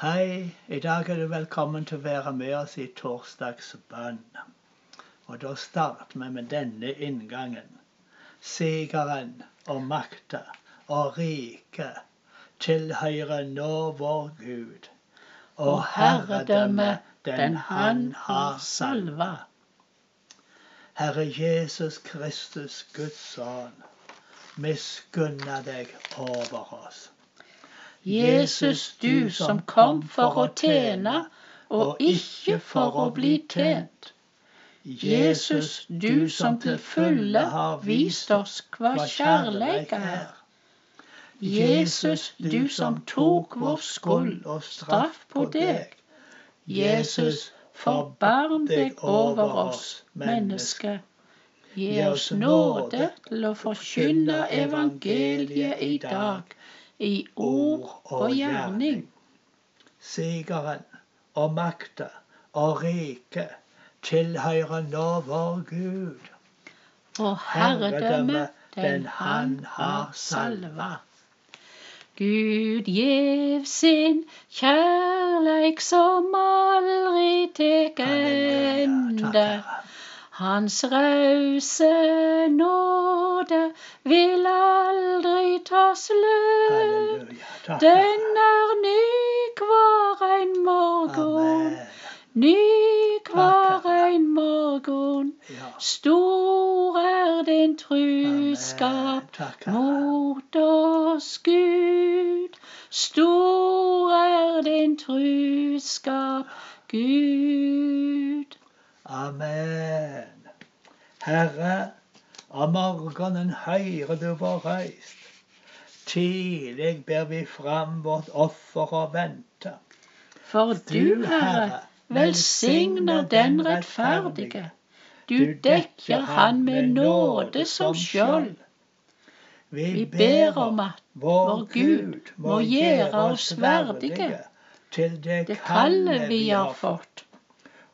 Hei, i dag er du velkommen til å være med oss i torsdagsbønn. Og da starter vi med denne inngangen. Sigeren og makta og riket tilhører nå vår Gud. Og herredømmet den Han har salva. Herre Jesus Kristus, Guds sønn, miskunna deg over oss. Jesus, du som kom for å tjene og ikke for å bli tjent. Jesus, du som til fulle har vist oss hva kjærleik er. Jesus, du som tok vår skyld og straff på deg. Jesus, forbarm deg over oss mennesker. Gi oss nåde til å forkynne evangeliet i dag i ord og gjerning. Sigeren og makta og riket tilhører nå vår Gud. Og herredømme den Han har salva. Gud gjev sin kjærleik som aldri tek ende. Hans rause nåde vil aldri ta slutt. Den er ny hver en morgen. Ny hver en morgen. Stor er din truskap mot oss, Gud. Stor er din truskap, Gud. Amen. Herre, av morgenen høyre du vår røyst. Tidlig ber vi fram vårt offer og venter. For du, Herre, velsigner den rettferdige. Du dekker han med nåde som skjold. Vi ber om at vår Gud må gjøre oss verdige til det kallet vi har fått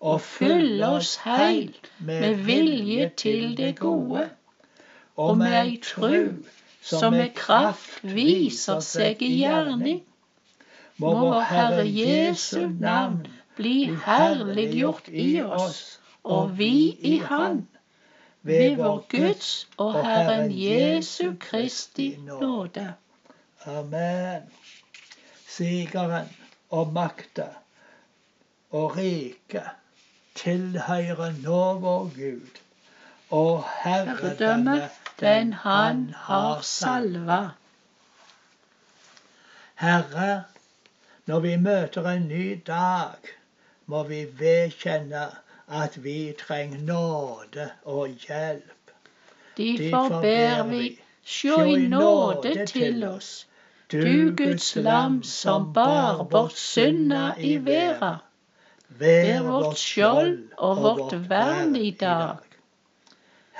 og fylle oss heilt med vilje til det gode, og med ei tru som med kraft viser seg i gjerning. Må vår Herre Jesu navn bli herliggjort i oss, og vi i Han, ved vår Guds og Herren Jesu Kristi nåde. Amen. Sigeren og makta og riket tilhører nå vår Gud, og herredømme den Han har salva. Herre, når vi møter en ny dag, må vi vedkjenne at vi trenger nåde og hjelp. Derfor ber vi, sjå i nåde til oss, du Guds lam som bar bort synda i verda Vær vårt skjold og vårt vern i dag.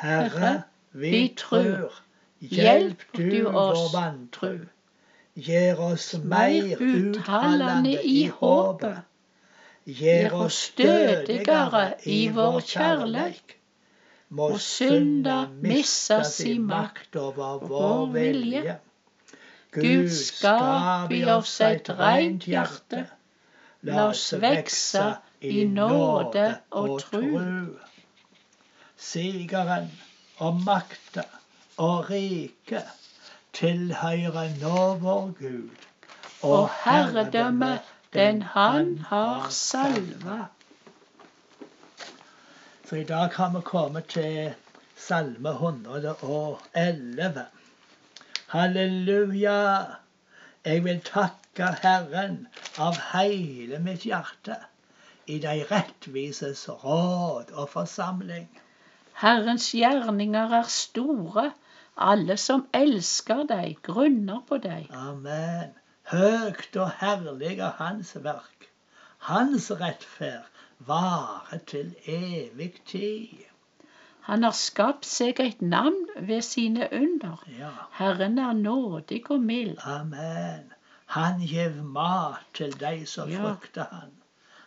Herre, vi trur, hjelp du oss vantru. Gjer oss meir uthaldande i håpet. Gjer oss stødigere i vår kjærleik. Må synda missa si makt over vår vilje. Gud skap i oss eit reint hjerte La oss vekse i nåde og tru. Sigeren og makta og riket tilhører nå vår Gud, og herredømmet den Han har salva. Så i dag har vi kommet til Salme 111. Halleluja! Jeg vil takke Herren av hele mitt hjerte i de rettvises råd og forsamling. Herrens gjerninger er store. Alle som elsker deg, grunner på deg. Amen. Høgt og herlig er hans verk. Hans rettferd varer til evig tid. Han har skapt seg et navn ved sine under. Ja. Herren er nådig og mild. Amen. Han gjev mat til de som Ja. frykter han.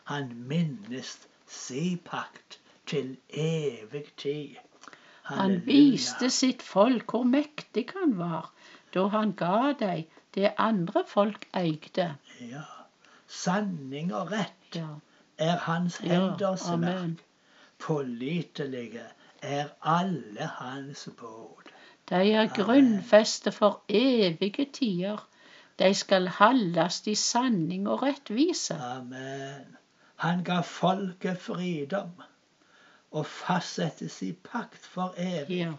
Han minnes si pakt til evig tid. Han viste sitt folk hvor mektig han var, da han ga dem det andre folk eide. Ja. sanning og rett Ja. er hans Ja, henders verk. Pålitelige er alle hans båd. De er grunnfeste for evige tider. De skal holdes i sanning og rettvise. Amen. Han ga folket fridom og fastsettes i pakt for evig. Ja.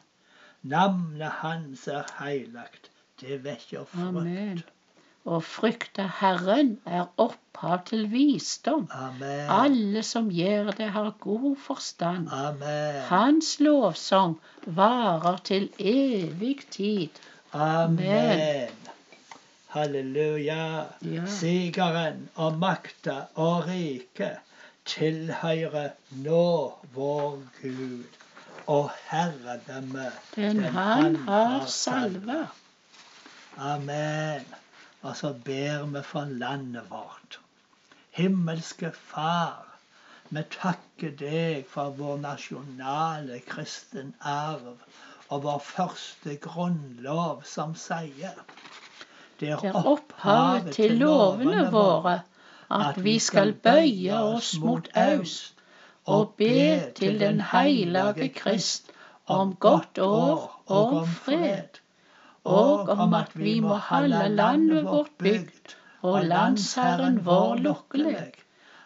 Navnet hans er heilagt. Det vekker Amen. Å frykte Herren er opphav til visdom. Amen. Alle som gjør det, har god forstand. Amen. Hans lovsang varer til evig tid. Amen. Halleluja. Ja. Sigeren og makta og riket tilhører nå vår Gud og herredømme. Den han har salva. Amen. Og så ber vi for landet vårt. Himmelske Far, vi takker deg for vår nasjonale kristen arv og vår første grunnlov som sier det Det er opphavet til lovene våre at vi skal bøye oss mot øst og be til den heilage Krist om godt år og om fred, og om at vi må holde landet vårt bygd og landsherren vår lukkelig.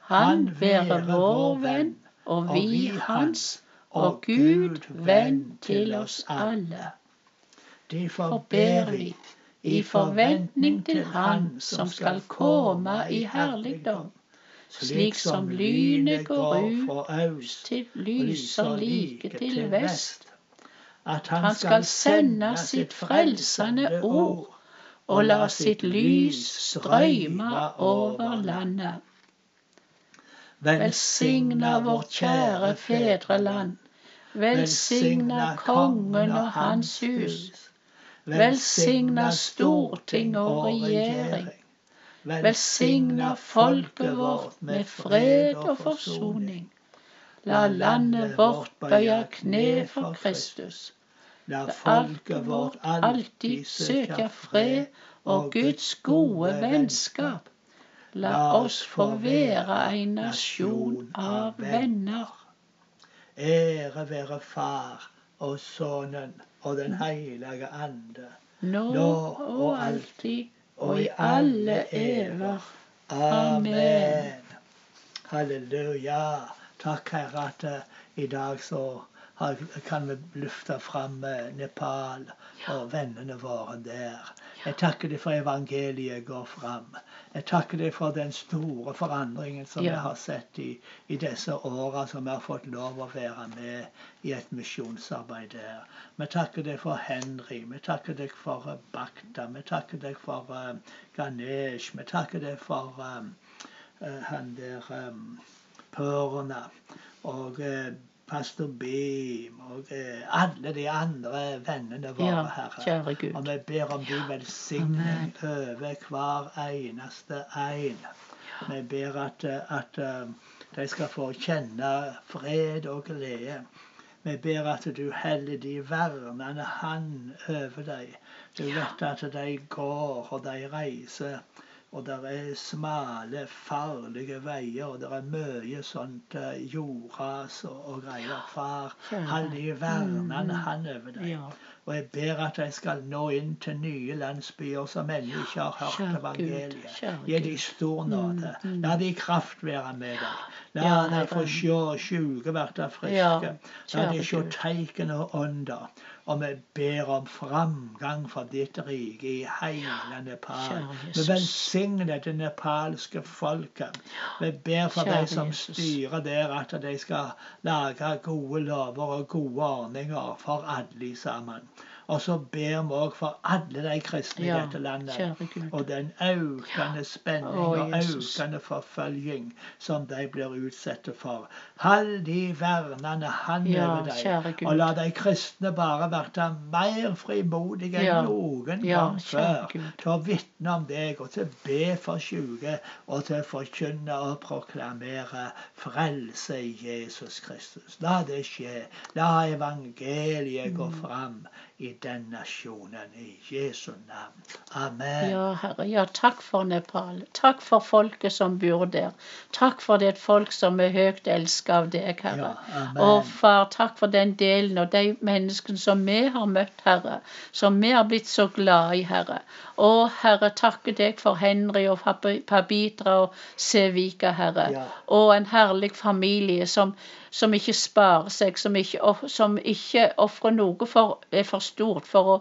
Han være vår venn, og vi hans, og Gud venn til oss alle. Derfor ber vi i forventning til Han som skal komme i herligdom, slik som lynet går ut til lyser like til vest. at Han skal sende sitt frelsende ord og la sitt lys strømme over landet. Velsigna vårt kjære fedreland. Velsigna kongen og hans hus. Velsigna storting og regjering. Velsigna folket vårt med fred og forsoning. La landet vårt bøye kne for Kristus. La folket vårt alltid søke fred og Guds gode vennskap. La oss få være en nasjon av venner. Ære være Far og Sønnen og Den hellige ande. Nå og alltid og i alle ever. Amen. Halleluja. Takk, Herre, at eh, i dag så kan vi løfte fram eh, Nepal og vennene våre der. Jeg takker deg for evangeliet går fram. Jeg takker deg for den store forandringen som Ja. vi har sett i, i disse åra som vi har fått lov å være med i et misjonsarbeid der. Vi takker deg for Henry, vi takker deg for eh, Bakta, vi takker deg for uh, Ganesh, vi takker deg for uh, han der um, Pørna og pastor Beam og eh, alle de andre vennene våre, Ja, Herre. kjære Og vi ber om din velsigning over hver eneste en. Vi ber at, eh, at eh, de skal få kjenne fred og glede. Vi ber at du heller de vernende hand over dem. Du vet at de går og de reiser, og det er smale, farlige veier, og det er mye sånt eh, jordras og, og greier. Far, Kjære. hold de vernende hand over deg. Ja, Og jeg ber at de skal nå inn til nye landsbyer som ennå ikke har hørt Kjære evangeliet. Gi de stor nåde. Mm, mm. La de kraft være med deg. La de få se sjuke bli friske. La de se tegn og under. Og vi ber om framgang for ditt rike i hele Nepal. Vi velsigner det nepalske folket. Vi ber for de som styrer der, at de skal lage gode lover og gode ordninger for alle sammen. Og så ber vi òg for alle de kristne i dette landet. Og den økende spenning Å, og økende forfølging som de blir utsatt for. Hold de vernende hand over dem. Og la de kristne bare være mer frimodige enn noen gang før. Til å vitne om deg, og til å be for syke, og til å forkynne og proklamere frelse i Jesus Kristus. La det skje. La evangeliet gå fram i den nasjonen i Jesu navn. Amen. Ja, Herre. Ja, takk for Nepal. Takk for folket som bor der. Takk for det folk som er høyt elsket av deg, Herre. Ja, og far, takk for den delen og de menneskene som vi har møtt, Herre. Som vi har blitt så glad i, Herre. Og Herre, takke deg for Henry og Pabi- Pabitra og Sevika, Herre. Ja. Og en herlig familie som, som ikke sparer seg, som ikke, ikke ofrer noe for er for stort for å,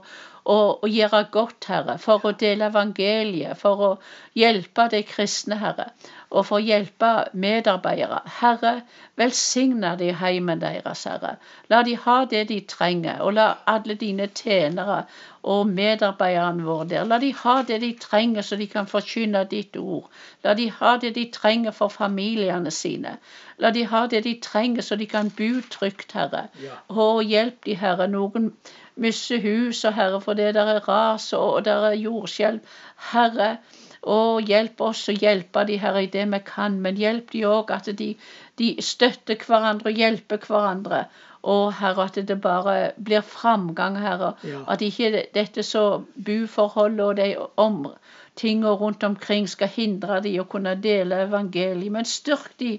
å, å gjøre godt, Herre. For å dele evangeliet, for å hjelpe de kristne, Herre. Og for å hjelpe medarbeidere. Herre, velsigne de heimen deres, Herre. La de ha det de trenger, og la alle dine tjenere og medarbeiderne våre der, la de ha det de trenger så de kan forkynne ditt ord. La de ha det de trenger for familiene sine. La de ha det de trenger så de kan bo trygt, Herre. Og hjelp de, Herre. Noen mister og Herre, fordi det er ras og det er jordskjelv. Herre, og hjelp oss å hjelpe de, Herre, i det vi kan. Men hjelp de òg at de, de støtter hverandre og hjelper hverandre. Og Herre, at det bare blir framgang, Herre. Ja. At ikke dette så buforholdet og de om tingene rundt omkring skal hindre de å kunne dele evangeliet. Men styrk de.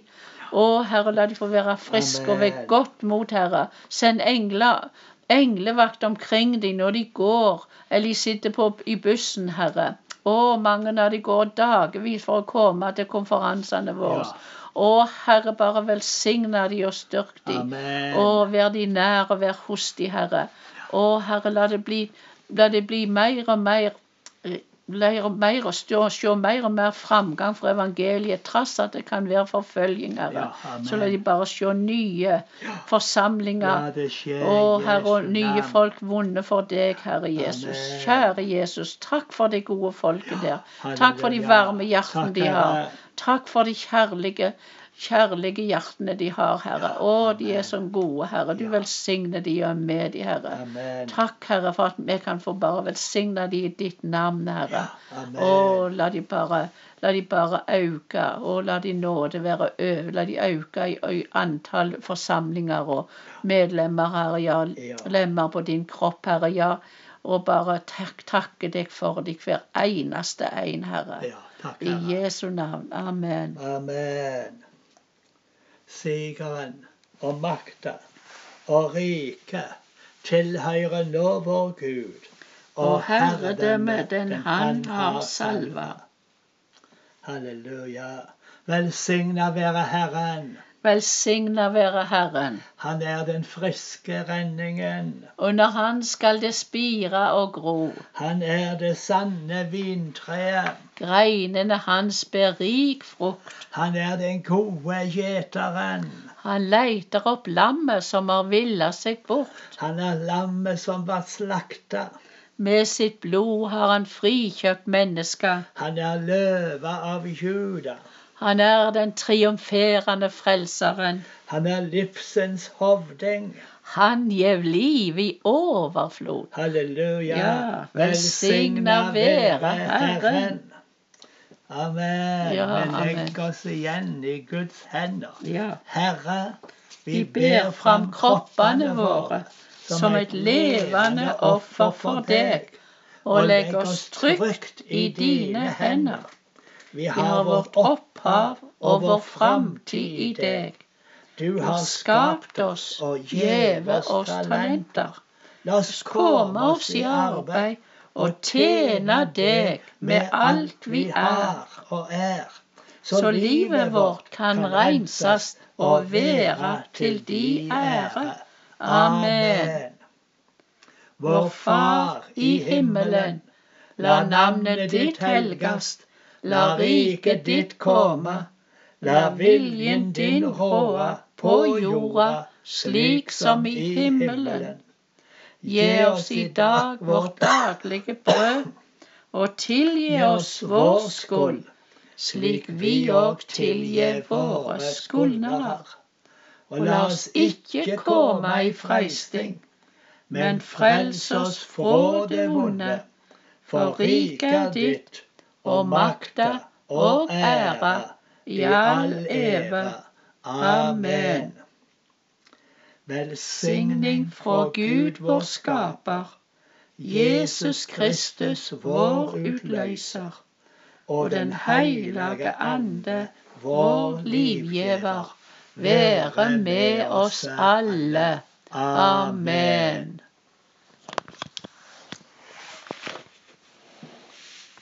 Å, Herre, la de få være friske og ved godt mot, Herre. Send engler, englevakt omkring de når de går eller de sitter på i bussen, Herre. Å, mange av de går dagevis for å komme til konferansene våre. Ja. Å, Herre, bare velsigne de og styrk de. Amen. Å, vær de nær og vær hos de, Herre. Å, Herre, la det bli, la det bli mer og mer eh, mer og og stå, se mer og mer framgang for evangeliet, trass at det kan være forfølging, Herre. Ja. Så la de bare se nye forsamlinger. Ja, skje Herre, og nye folk vunnet for deg, Herre Jesus. Amen. Kjære Jesus, takk for det gode folket der. Takk for de varme hjertene de har. Takk for de kjærlige, kjærlige hjertene de har, Herre. Å, de er så gode, Herre. Du velsigner de og er med de, Herre. Takk, Herre, for at vi kan få bare velsigne de i ditt navn, Herre. Å, la de bare La de bare øke, og la de nåde være over. La de øke i, i antall forsamlinger og medlemmer, Herre. Ja, lemmer på din kropp, Herre. Ja. Og bare tak, takke deg for deg, hver eneste en, Herre. Ja, takk, I Jesu navn. Amen. Amen. Sigeren og makta og riket tilhører nå vår Gud. Og herredømmet den han har salva. Halleluja. Velsigna være Herren. Velsigna være Herren. Han er den friske renningen. Under han skal det spire og gro. Han er det sanne vintreet. Greinene hans ber rik frukt. Han er den gode gjeteren. Han leiter opp lammet som har villa seg bort. Han er lammet som var slakta. Med sitt blod har han frikjøpt mennesker. Han er løva av Juda. Han er den triumferende frelseren. Han er livsens hovding. Han gjev liv i overflod. Halleluja. Ja, velsigna være Herren. Amen. Ja, Vi legger oss igjen i Guds hender. Ja. Herre, Vi ber fram kroppene våre som et levende offer for deg, og legg oss trygt i dine hender. Vi har vårt opphav og vår framtid i deg. Du har skapt oss og gjeve oss talenter. La oss Komme oss i arbeid og tjene deg med alt vi er, og er. så livet vårt kan renses og være til di ære. Amen. Vår Far i himmelen. La navnet ditt helgast. La riket ditt komme. La viljen din råde på jorda slik som i himmelen. Gi oss i dag vårt daglige brød, og tilgi oss vår skyld, slik vi òg tilgir våre skyldnere. Og la oss ikke komme i freisting, men frels oss fra det vonde. For riket ditt, og makta og æra i all eve. Amen. Velsigning fra Gud vår skaper, Jesus Kristus, vår utløser, og Den hellige ande, vår livgiver, være med oss alle. Amen.